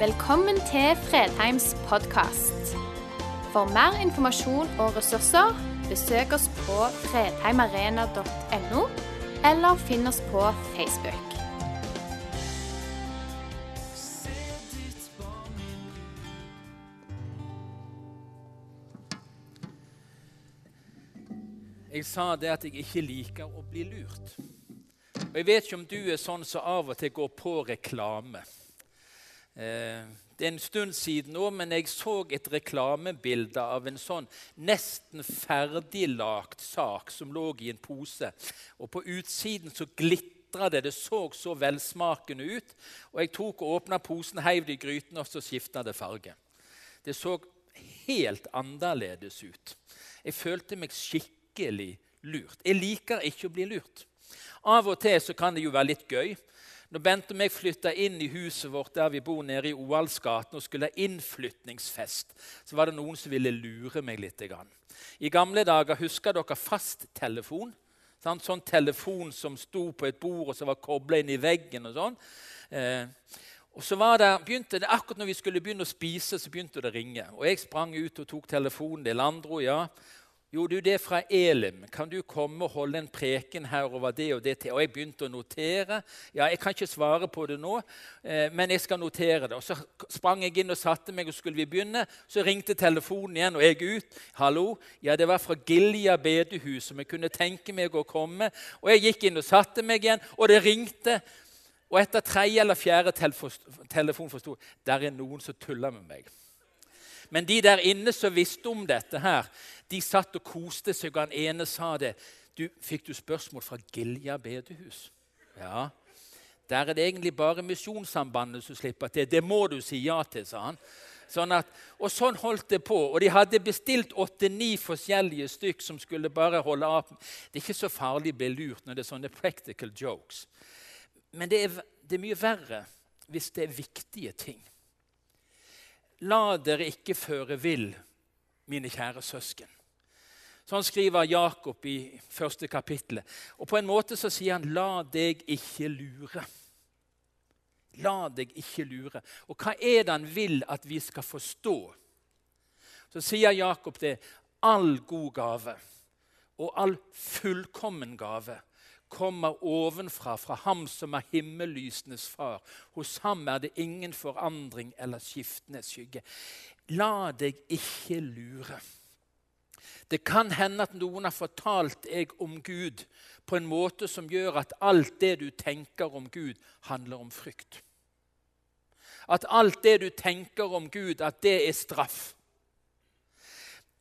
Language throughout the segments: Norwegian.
Velkommen til Fredheims podkast. For mer informasjon og ressurser, besøk oss på fredheimarena.no, eller finn oss på Facebook. Jeg sa det at jeg ikke liker å bli lurt. Og Jeg vet ikke om du er sånn som av og til går på reklame. Eh, det er en stund siden nå, men jeg så et reklamebilde av en sånn nesten ferdiglagt sak som lå i en pose. Og På utsiden så glitra det. Det så så velsmakende ut. Og Jeg tok og åpna posen, heiv det i gryten, og så skifta det farge. Det så helt annerledes ut. Jeg følte meg skikkelig lurt. Jeg liker ikke å bli lurt. Av og til så kan det jo være litt gøy. Når Bente og meg flytta inn i huset vårt der vi bor nede i Oalsgaten og skulle ha innflytningsfest, så var det noen som ville lure meg litt. I gamle dager husker dere fasttelefon? Sånn, sånn telefon som sto på et bord og som var kobla inn i veggen. og sånn. Eh, og så var det, begynte det, Akkurat når vi skulle begynne å spise, så begynte det å ringe. Og Jeg sprang ut og tok telefonen. til Landro, ja. Jo, du, det er fra Elim. Kan du komme og holde en preken her over det og det? til? Og jeg begynte å notere. Ja, Jeg kan ikke svare på det nå, eh, men jeg skal notere det. Og Så sprang jeg inn og satte meg, og skulle vi begynne, så ringte telefonen igjen, og jeg ut. Hallo? Ja, det var fra Gilja bedehus, som jeg kunne tenke meg å komme. Og jeg gikk inn og satte meg igjen, og det ringte. Og etter tredje eller fjerde telefon forsto der er noen som tuller med meg. Men de der inne som visste om dette, her, de satt og koste seg, og han ene sa det. Du, 'Fikk du spørsmål fra Gilja bedehus?' Ja. Der er det egentlig bare Misjonssambandet som slipper til. Det må du si ja til, sa han. Sånn at, og sånn holdt det på. Og de hadde bestilt åtte-ni forskjellige stykk som skulle bare holde av. Det er ikke så farlig å bli lurt når det er sånne practical jokes. Men det er, det er mye verre hvis det er viktige ting. La dere ikke føre vill, mine kjære søsken. Sånn skriver Jakob i første kapittel. Og på en måte så sier han 'la deg ikke lure'. La deg ikke lure. Og hva er det han vil at vi skal forstå? Så sier Jakob det. All god gave og all fullkommen gave kommer ovenfra, fra ham som er himmellysenes far. Hos ham er det ingen forandring eller skiftende skygge. La deg ikke lure. Det kan hende at noen har fortalt deg om Gud på en måte som gjør at alt det du tenker om Gud, handler om frykt. At alt det du tenker om Gud, at det er straff.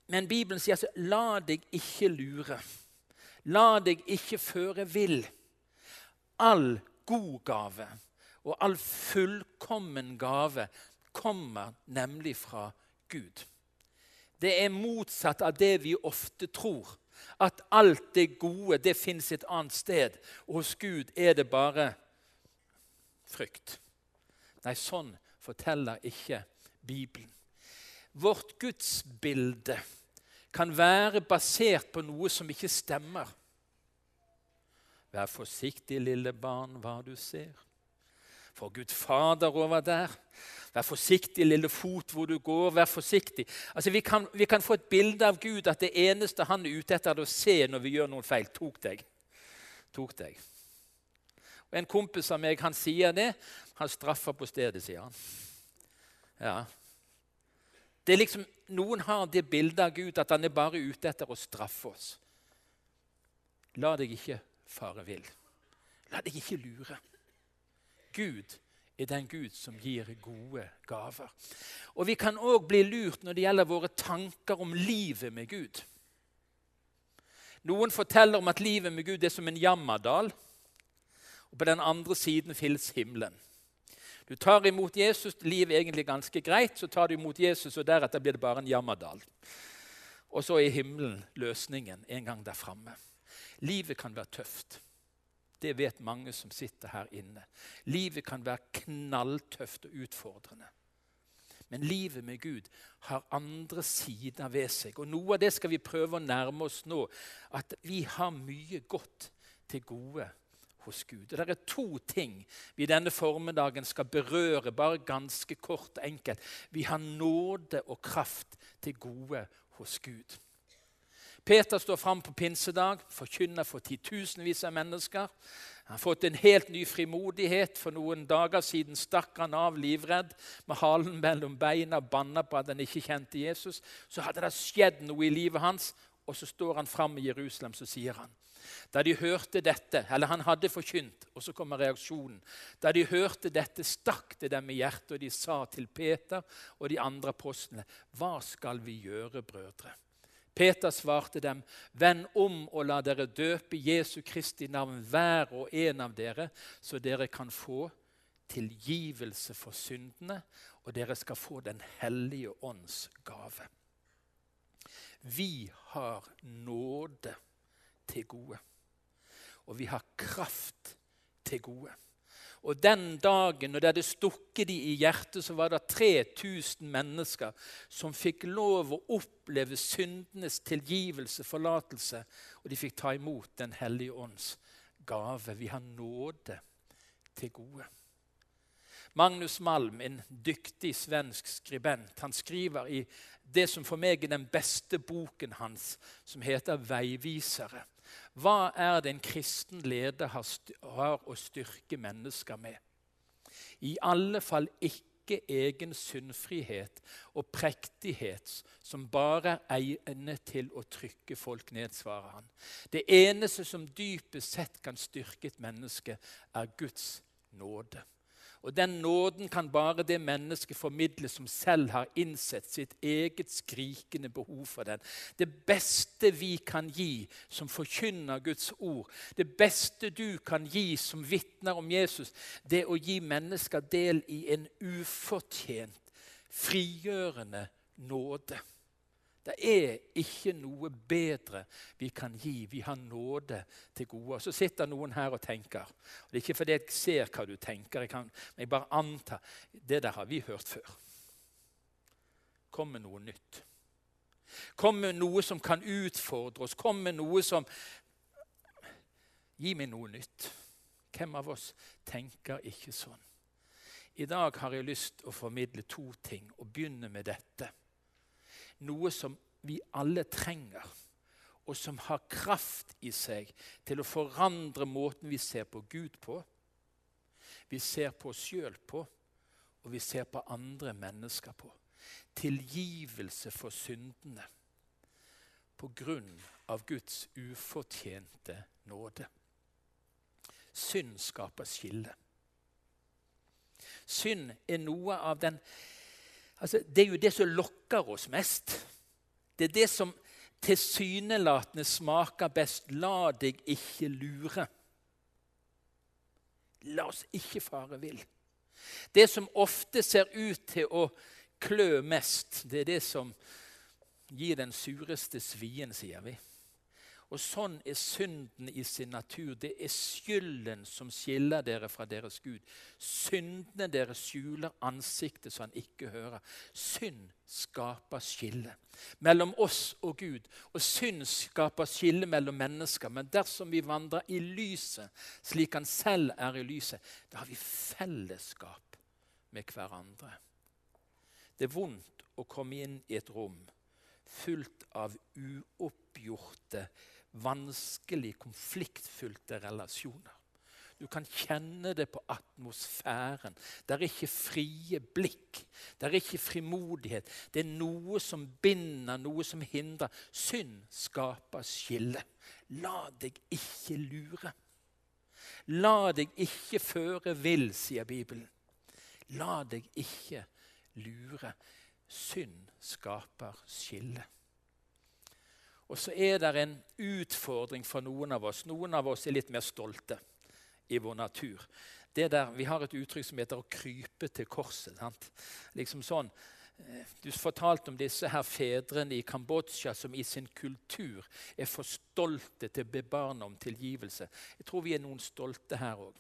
Men Bibelen sier altså 'la deg ikke lure'. La deg ikke føre vill. All god gave og all fullkommen gave kommer nemlig fra Gud. Det er motsatt av det vi ofte tror. At alt det gode det fins et annet sted, og hos Gud er det bare frykt. Nei, sånn forteller ikke Bibelen. Vårt gudsbilde kan være basert på noe som ikke stemmer. Vær forsiktig, lille barn, hva du ser. For Gud Fader over der. Vær forsiktig, lille fot, hvor du går. Vær forsiktig. Altså, vi, kan, vi kan få et bilde av Gud at det eneste han er ute etter, er å se når vi gjør noen feil. Tok deg. Tok deg. Og En kompis av meg han sier det. Han straffer på stedet, sier han. Ja. Det er liksom, Noen har det bildet av Gud at han er bare ute etter å straffe oss. La deg ikke fare vill. La deg ikke lure. Gud er den Gud som gir gode gaver. Og Vi kan òg bli lurt når det gjelder våre tanker om livet med Gud. Noen forteller om at livet med Gud er som en jammerdal. Og på den andre siden fins himmelen. Du tar imot Jesus, livet er egentlig ganske greit. Så tar du imot Jesus, og deretter blir det bare en jammerdal. Og så er himmelen løsningen en gang der framme. Livet kan være tøft. Det vet mange som sitter her inne. Livet kan være knalltøft og utfordrende. Men livet med Gud har andre sider ved seg. Og Noe av det skal vi prøve å nærme oss nå. At vi har mye godt til gode hos Gud. Og Det er to ting vi denne formiddagen skal berøre, bare ganske kort og enkelt. Vi har nåde og kraft til gode hos Gud. Peter står fram på pinsedag, forkynner for titusenvis av mennesker. Han har fått en helt ny frimodighet. For noen dager siden stakk han av livredd med halen mellom beina banna på at han ikke kjente Jesus. Så hadde det skjedd noe i livet hans, og så står han fram i Jerusalem så sier han da de hørte dette, eller han hadde forkynt, og så kommer reaksjonen. Da de hørte dette, stakk det dem i hjertet, og de sa til Peter og de andre apostlene, hva skal vi gjøre, brødre? Peter svarte dem, vend om og la dere døpe Jesu Kristi navn, hver og en av dere, så dere kan få tilgivelse for syndene, og dere skal få Den hellige ånds gave. Vi har nåde til gode. Og vi har kraft til gode. Og den dagen når det hadde stukket de i hjertet, så var det 3000 mennesker som fikk lov å oppleve syndenes tilgivelse, forlatelse, og de fikk ta imot Den hellige ånds gave. Vi har nåde til gode. Magnus Malm, en dyktig svensk skribent, han skriver i det som for meg er den beste boken hans, som heter 'Veivisere'. Hva er det en kristen leder har å styrke mennesker med? I alle fall ikke egen syndfrihet og prektighet som bare er egnet til å trykke folk ned, svarer han. Det eneste som dypest sett kan styrke et menneske, er Guds nåde. Og Den nåden kan bare det mennesket formidle som selv har innsett sitt eget skrikende behov for den. Det beste vi kan gi som forkynner Guds ord, det beste du kan gi som vitner om Jesus, det å gi mennesker del i en ufortjent, frigjørende nåde. Det er ikke noe bedre vi kan gi. Vi har nåde til gode. Så sitter noen her og tenker. Og det er ikke fordi jeg ser hva du tenker, jeg kan, men jeg bare antar. Det der har vi hørt før. Kom med noe nytt. Kom med noe som kan utfordre oss. Kom med noe som Gi meg noe nytt. Hvem av oss tenker ikke sånn? I dag har jeg lyst til å formidle to ting og begynne med dette noe som vi alle trenger, og som har kraft i seg til å forandre måten vi ser på Gud på, vi ser på oss sjøl på, og vi ser på andre mennesker på. Tilgivelse for syndene på grunn av Guds ufortjente nåde. Synd skaper skille. Synd er noe av den Altså, det er jo det som lokker oss mest. Det er det som tilsynelatende smaker best. La deg ikke lure. La oss ikke fare vill. Det som ofte ser ut til å klø mest, det er det som gir den sureste svien, sier vi. Og sånn er synden i sin natur. Det er skylden som skiller dere fra deres Gud. Syndene deres skjuler ansiktet så han ikke hører. Synd skaper skille mellom oss og Gud. Og synd skaper skille mellom mennesker. Men dersom vi vandrer i lyset, slik han selv er i lyset, da har vi fellesskap med hverandre. Det er vondt å komme inn i et rom fullt av uoppgjorte vanskelig, konfliktfylte relasjoner. Du kan kjenne det på atmosfæren. Det er ikke frie blikk. Det er ikke frimodighet. Det er noe som binder, noe som hindrer. Synd skaper skille. La deg ikke lure. La deg ikke føre vill, sier Bibelen. La deg ikke lure. Synd skaper skille. Og så er det en utfordring for noen av oss. Noen av oss er litt mer stolte i vår natur. Der, vi har et uttrykk som heter 'å krype til korset'. Sant? Liksom sånn, eh, Du fortalte om disse her fedrene i Kambodsja som i sin kultur er for stolte til å be barna om tilgivelse. Jeg tror vi er noen stolte her òg.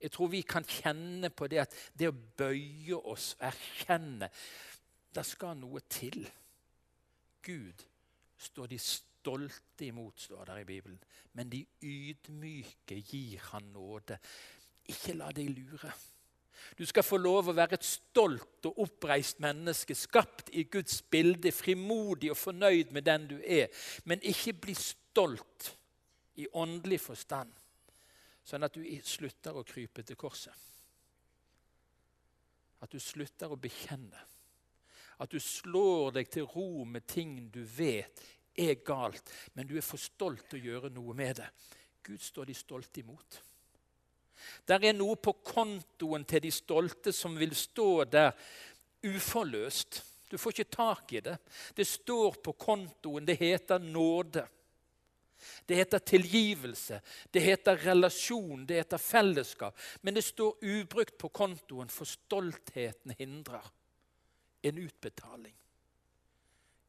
Jeg tror vi kan kjenne på det at det å bøye oss, erkjenne Det skal noe til. Gud står de stolte imot, står der i Bibelen. Men de ydmyke gir han nåde. Ikke la deg lure. Du skal få lov å være et stolt og oppreist menneske, skapt i Guds bilde, frimodig og fornøyd med den du er. Men ikke bli stolt i åndelig forstand, sånn at du slutter å krype til korset. At du slutter å bekjenne. At du slår deg til ro med ting du vet er galt, men du er for stolt til å gjøre noe med det. Gud står de stolte imot. Der er noe på kontoen til de stolte som vil stå der uforløst. Du får ikke tak i det. Det står på kontoen. Det heter nåde. Det heter tilgivelse, det heter relasjon, det heter fellesskap. Men det står ubrukt på kontoen, for stoltheten hindrer en utbetaling.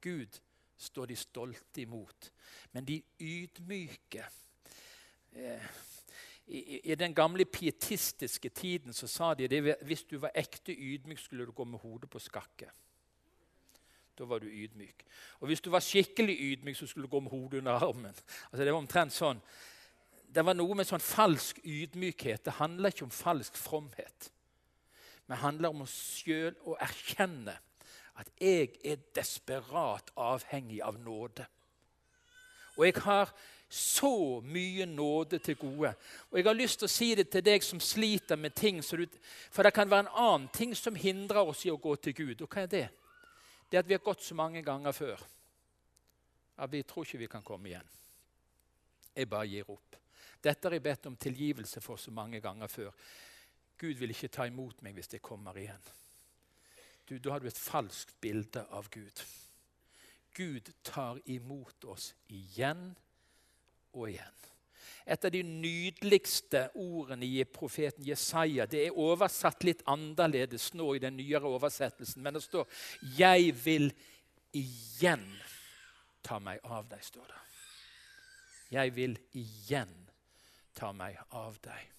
Gud står de stolte imot, men de ydmyke eh, i, I den gamle pietistiske tiden så sa de at hvis du var ekte ydmyk, skulle du gå med hodet på skakke. Da var du ydmyk. Og hvis du var skikkelig ydmyk, så skulle du gå med hodet under armen. Altså Det var omtrent sånn. Det var noe med sånn falsk ydmykhet. Det handler ikke om falsk fromhet. Men handler om å sjøl å erkjenne at jeg er desperat avhengig av nåde. Og jeg har så mye nåde til gode. Og jeg har lyst til å si det til deg som sliter med ting. for det kan være en annen ting som hindrer oss i å gå til Gud. Og hva er det? Det at vi har gått så mange ganger før at vi tror ikke vi kan komme igjen. Jeg bare gir opp. Dette har jeg bedt om tilgivelse for så mange ganger før. Gud vil ikke ta imot meg hvis jeg kommer igjen. Du, Da har du et falskt bilde av Gud. Gud tar imot oss igjen og igjen. Et av de nydeligste ordene i profeten Jesaja det er oversatt litt annerledes nå i den nyere oversettelsen, men det står 'Jeg vil igjen ta meg av deg', står det. Jeg vil igjen ta meg av deg.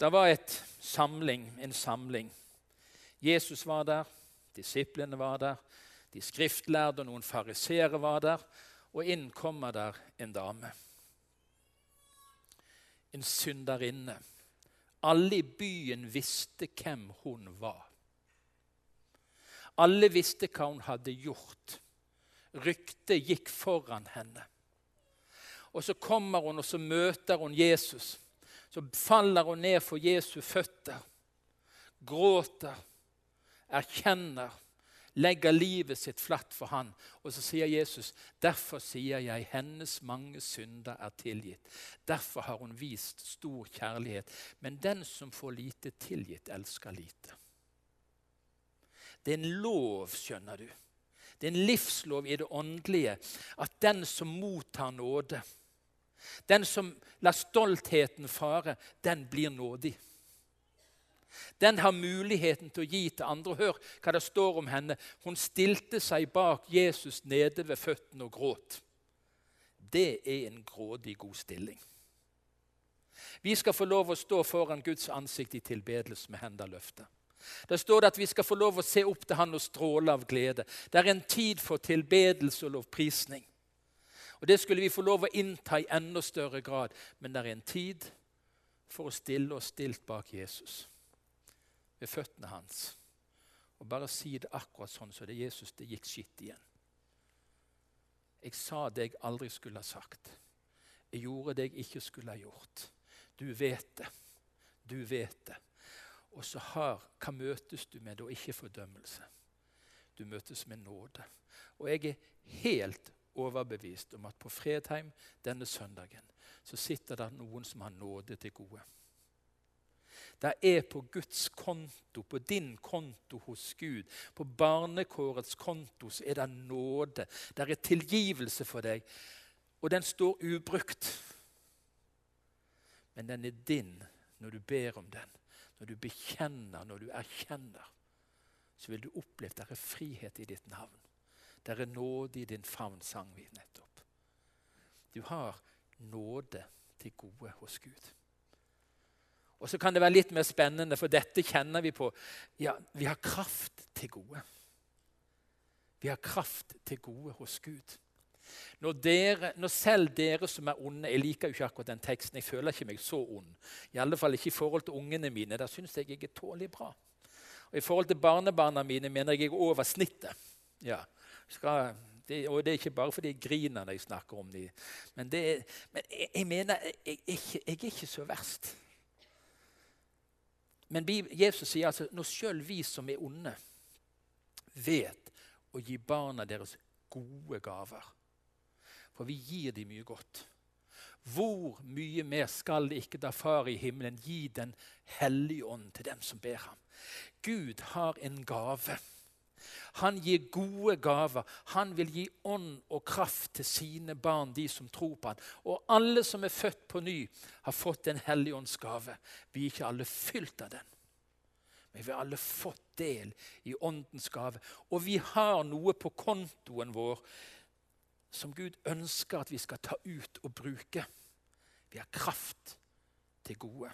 Det var et samling, en samling. Jesus var der, disiplene var der, de skriftlærde og noen fariseere var der, og inn kommer der en dame. En synderinne. Alle i byen visste hvem hun var. Alle visste hva hun hadde gjort. Ryktet gikk foran henne. Og Så kommer hun og så møter hun Jesus. Så faller hun ned for Jesu føtter, gråter, erkjenner legger livet sitt flatt for han. Og så sier Jesus, 'Derfor sier jeg, hennes mange synder er tilgitt.' 'Derfor har hun vist stor kjærlighet.' Men den som får lite tilgitt, elsker lite. Det er en lov, skjønner du. Det er en livslov i det åndelige at den som mottar nåde, den som lar stoltheten fare, den blir nådig. Den har muligheten til å gi til andre. Hør hva det står om henne. Hun stilte seg bak Jesus nede ved føttene og gråt. Det er en grådig god stilling. Vi skal få lov å stå foran Guds ansikt i tilbedelse med hender løftet. Der står det at vi skal få lov å se opp til Han og stråle av glede. Det er en tid for tilbedelse og lovprisning. Og Det skulle vi få lov å innta i enda større grad. Men det er en tid for å stille oss stilt bak Jesus ved føttene hans og bare si det akkurat sånn som det er Jesus det gikk skitt igjen. Jeg sa det jeg aldri skulle ha sagt. Jeg gjorde det jeg ikke skulle ha gjort. Du vet det. Du vet det. Og så har Hva møtes du med da? Ikke fordømmelse. Du møtes med nåde. Og jeg er helt overbevist om at på Fredheim denne søndagen så sitter det noen som har nåde til gode. Det er på Guds konto, på din konto hos Gud. På barnekårets konto så er det nåde. Det er tilgivelse for deg, og den står ubrukt. Men den er din når du ber om den, når du bekjenner, når du erkjenner. Så vil du oppleve at det er frihet i ditt navn. Det er nåde i din favn, sang vi nettopp. Du har nåde til gode hos Gud. Og så kan det være litt mer spennende, for dette kjenner vi på. Ja, vi har kraft til gode. Vi har kraft til gode hos Gud. Når, dere, når, selv dere som er onde Jeg liker jo ikke akkurat den teksten. Jeg føler ikke meg så ond. I alle fall ikke i forhold til ungene mine. Der syns jeg jeg er tålelig bra. Og I forhold til barnebarna mine mener jeg jeg er over snittet. Ja. Skal, det, og det er ikke bare fordi jeg griner når jeg snakker om dem. Men, det, men jeg, jeg, mener jeg, jeg, jeg, er ikke så verst. Men Jesus sier altså når sjøl vi som er onde, vet å gi barna deres gode gaver For vi gir dem mye godt. Hvor mye mer skal det ikke da Far i himmelen gi Den hellige ånd til dem som ber ham? Gud har en gave. Han gir gode gaver. Han vil gi ånd og kraft til sine barn, de som tror på han. Og alle som er født på ny, har fått Den hellige ånds gave. Vi er ikke alle fylt av den. Men vi har alle fått del i Åndens gave. Og vi har noe på kontoen vår som Gud ønsker at vi skal ta ut og bruke. Vi har kraft til gode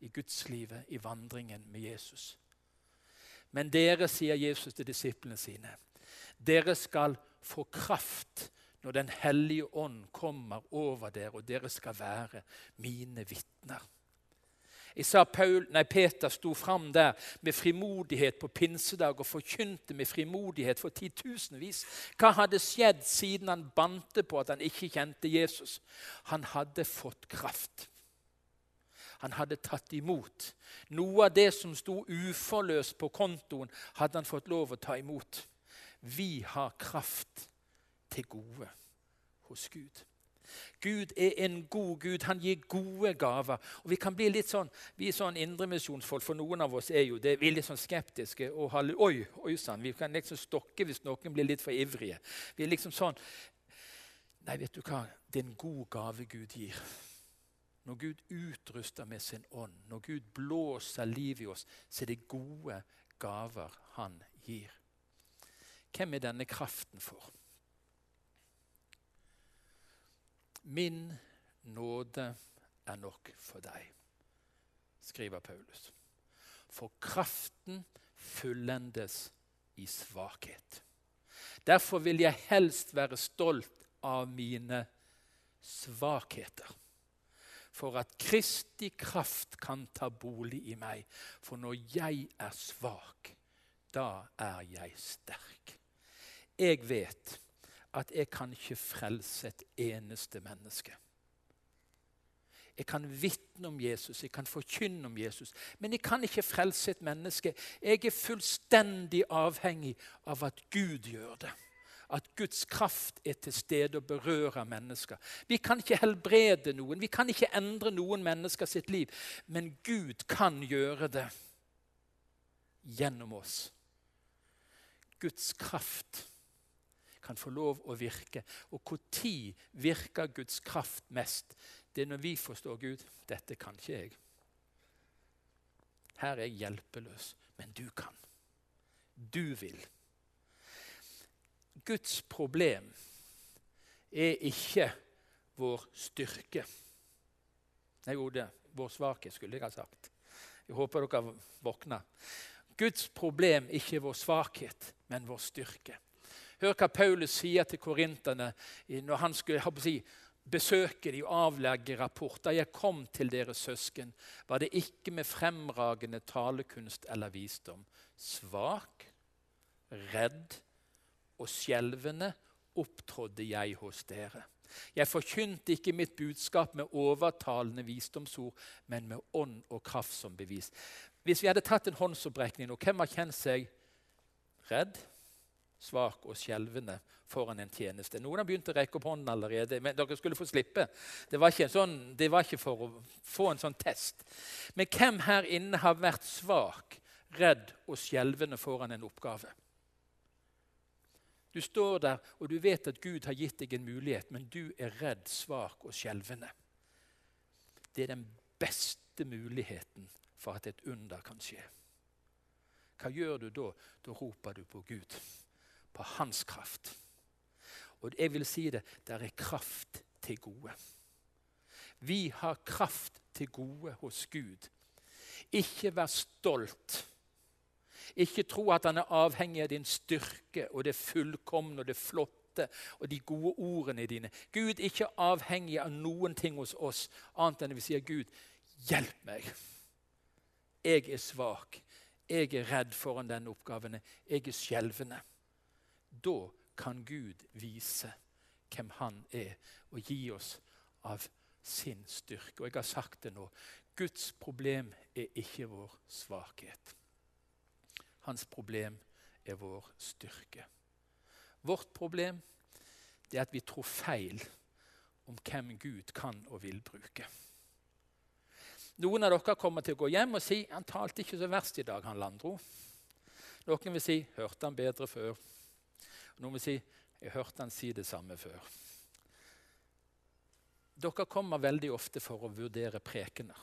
i gudslivet, i vandringen med Jesus. Men dere, sier Jesus til disiplene sine, dere skal få kraft når Den hellige ånd kommer over dere, og dere skal være mine vitner. Jeg sa Paul, nei, Peter sto fram der med frimodighet på pinsedag og forkynte med frimodighet for titusenvis. Hva hadde skjedd siden han bante på at han ikke kjente Jesus? Han hadde fått kraft han hadde tatt imot. Noe av det som sto uforløst på kontoen, hadde han fått lov å ta imot. Vi har kraft til gode hos Gud. Gud er en god Gud. Han gir gode gaver. Og Vi kan bli litt sånn, vi er sånn indremisjonsfolk, for noen av oss er jo det, vi er litt sånn skeptiske. og Oi, oi sann, vi kan liksom stokke hvis noen blir litt for ivrige. Vi er liksom sånn Nei, vet du hva? Det er en god gave Gud gir. Når Gud utruster med sin ånd, når Gud blåser liv i oss, så er det gode gaver han gir. Hvem er denne kraften for? Min nåde er nok for deg, skriver Paulus. For kraften fullendes i svakhet. Derfor vil jeg helst være stolt av mine svakheter for at Kristi kraft kan ta bolig i meg. For når jeg er svak, da er jeg sterk. Jeg vet at jeg kan ikke frelse et eneste menneske. Jeg kan vitne om Jesus, jeg kan forkynne om Jesus, men jeg kan ikke frelse et menneske. Jeg er fullstendig avhengig av at Gud gjør det at Guds kraft er til stede og berører mennesker. Vi kan ikke helbrede noen, vi kan ikke endre noen mennesker sitt liv. Men Gud kan gjøre det gjennom oss. Guds kraft kan få lov å virke. Og når virker Guds kraft mest? Det er når vi forstår Gud. Dette kan ikke jeg. Her er jeg hjelpeløs, men du kan. Du vil. Guds problem er ikke vår styrke. Nei, jo, det vår svakhet, skulle jeg ha sagt. Jeg håper dere våkner. Guds problem er ikke vår svakhet, men vår styrke. Hør hva Paulus sier til korinterne når han skulle si, besøke de og avlegge rapport. Da jeg kom til dere søsken, var det ikke med fremragende talekunst eller visdom. Svak, redd og skjelvende opptrådde jeg hos dere. Jeg forkynte ikke mitt budskap med overtalende visdomsord, men med ånd og kraft som bevis. Hvis vi hadde tatt en håndsopprekning nå, hvem har kjent seg redd, svak og skjelvende foran en tjeneste? Noen har begynt å rekke opp hånden allerede, men dere skulle få slippe. Det var, sånn, det var ikke, for å få en sånn test. Men hvem her inne har vært svak, redd og skjelvende foran en oppgave? Du står der, og du vet at Gud har gitt deg en mulighet, men du er redd, svak og skjelvende. Det er den beste muligheten for at et under kan skje. Hva gjør du da? Da roper du på Gud, på hans kraft. Og jeg vil si det der er kraft til gode. Vi har kraft til gode hos Gud. Ikke vær stolt ikke tro at han er avhengig av din styrke og det fullkomne og det flotte og de gode ordene dine. Gud er ikke avhengig av noen ting hos oss annet enn vi sier, 'Gud, hjelp meg'. Jeg er svak. Jeg er redd foran denne oppgaven. Jeg er skjelvende. Da kan Gud vise hvem han er, og gi oss av sin styrke. Og jeg har sagt det nå. Guds problem er ikke vår svakhet. Hans problem er vår styrke. Vårt problem er at vi tror feil om hvem Gud kan og vil bruke. Noen av dere kommer til å gå hjem og si han talte ikke så verst i dag, han Landro. Noen vil si hørte han bedre før. Noen vil si jeg hørte han si det samme før. Dere kommer veldig ofte for å vurdere prekener.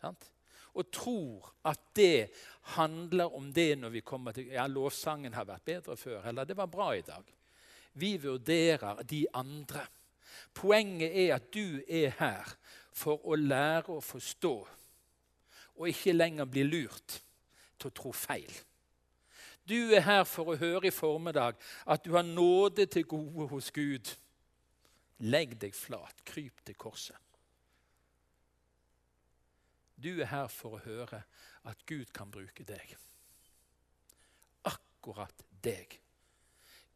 Sant? Og tror at det handler om det når vi kommer til ja, lovsangen har vært bedre før, eller det var bra i dag. Vi vurderer de andre. Poenget er at du er her for å lære å forstå, og ikke lenger bli lurt til å tro feil. Du er her for å høre i formiddag at du har nåde til gode hos Gud. Legg deg flat, kryp til korset. Du er her for å høre at Gud kan bruke deg. Akkurat deg.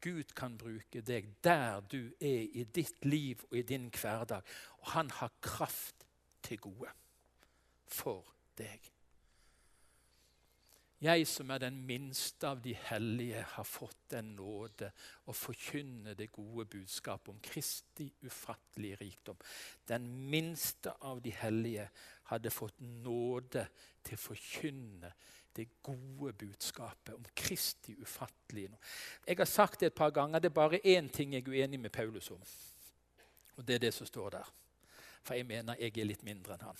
Gud kan bruke deg der du er i ditt liv og i din hverdag. Og han har kraft til gode for deg. Jeg som er den minste av de hellige, har fått den nåde å forkynne det gode budskapet om Kristi ufattelige rikdom. Den minste av de hellige hadde fått nåde til å forkynne det gode budskapet om Kristi ufattelige Jeg har sagt det et par ganger. Det er bare én ting jeg er uenig med Paulus om. Og det er det som står der. For jeg mener jeg er litt mindre enn han.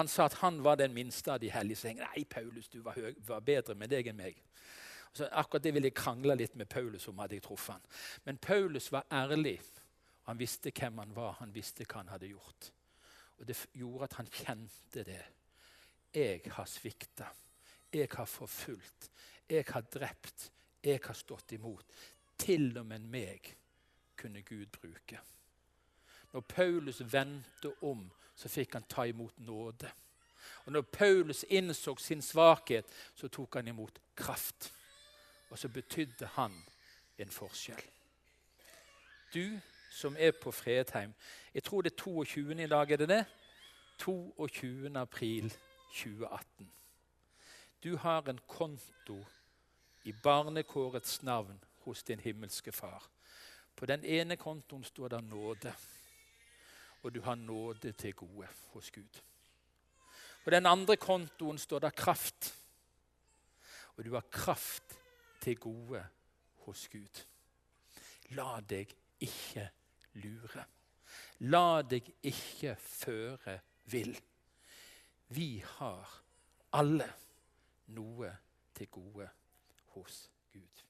Han sa at han var den minste av de hellige. Så jeg, Nei, Paulus, du var, høy, var bedre med deg enn meg. Så akkurat det ville jeg krangle litt med Paulus om. hadde jeg truffet han. Men Paulus var ærlig. Han visste hvem han var, han visste hva han hadde gjort. Og Det gjorde at han kjente det. Jeg har svikta. Jeg har forfulgt. Jeg har drept. Jeg har stått imot. Til og med meg kunne Gud bruke. Når Paulus vendte om så fikk han ta imot nåde. Og når Paulus innså sin svakhet, så tok han imot kraft. Og så betydde han en forskjell. Du som er på Fredheim Jeg tror det er 22. i dag, er det det? 22. april 2018. Du har en konto i barnekårets navn hos din himmelske far. På den ene kontoen står det nåde og du har nåde til gode hos Gud. På den andre kontoen står det kraft, og du har kraft til gode hos Gud. La deg ikke lure. La deg ikke føre vill. Vi har alle noe til gode hos Gud.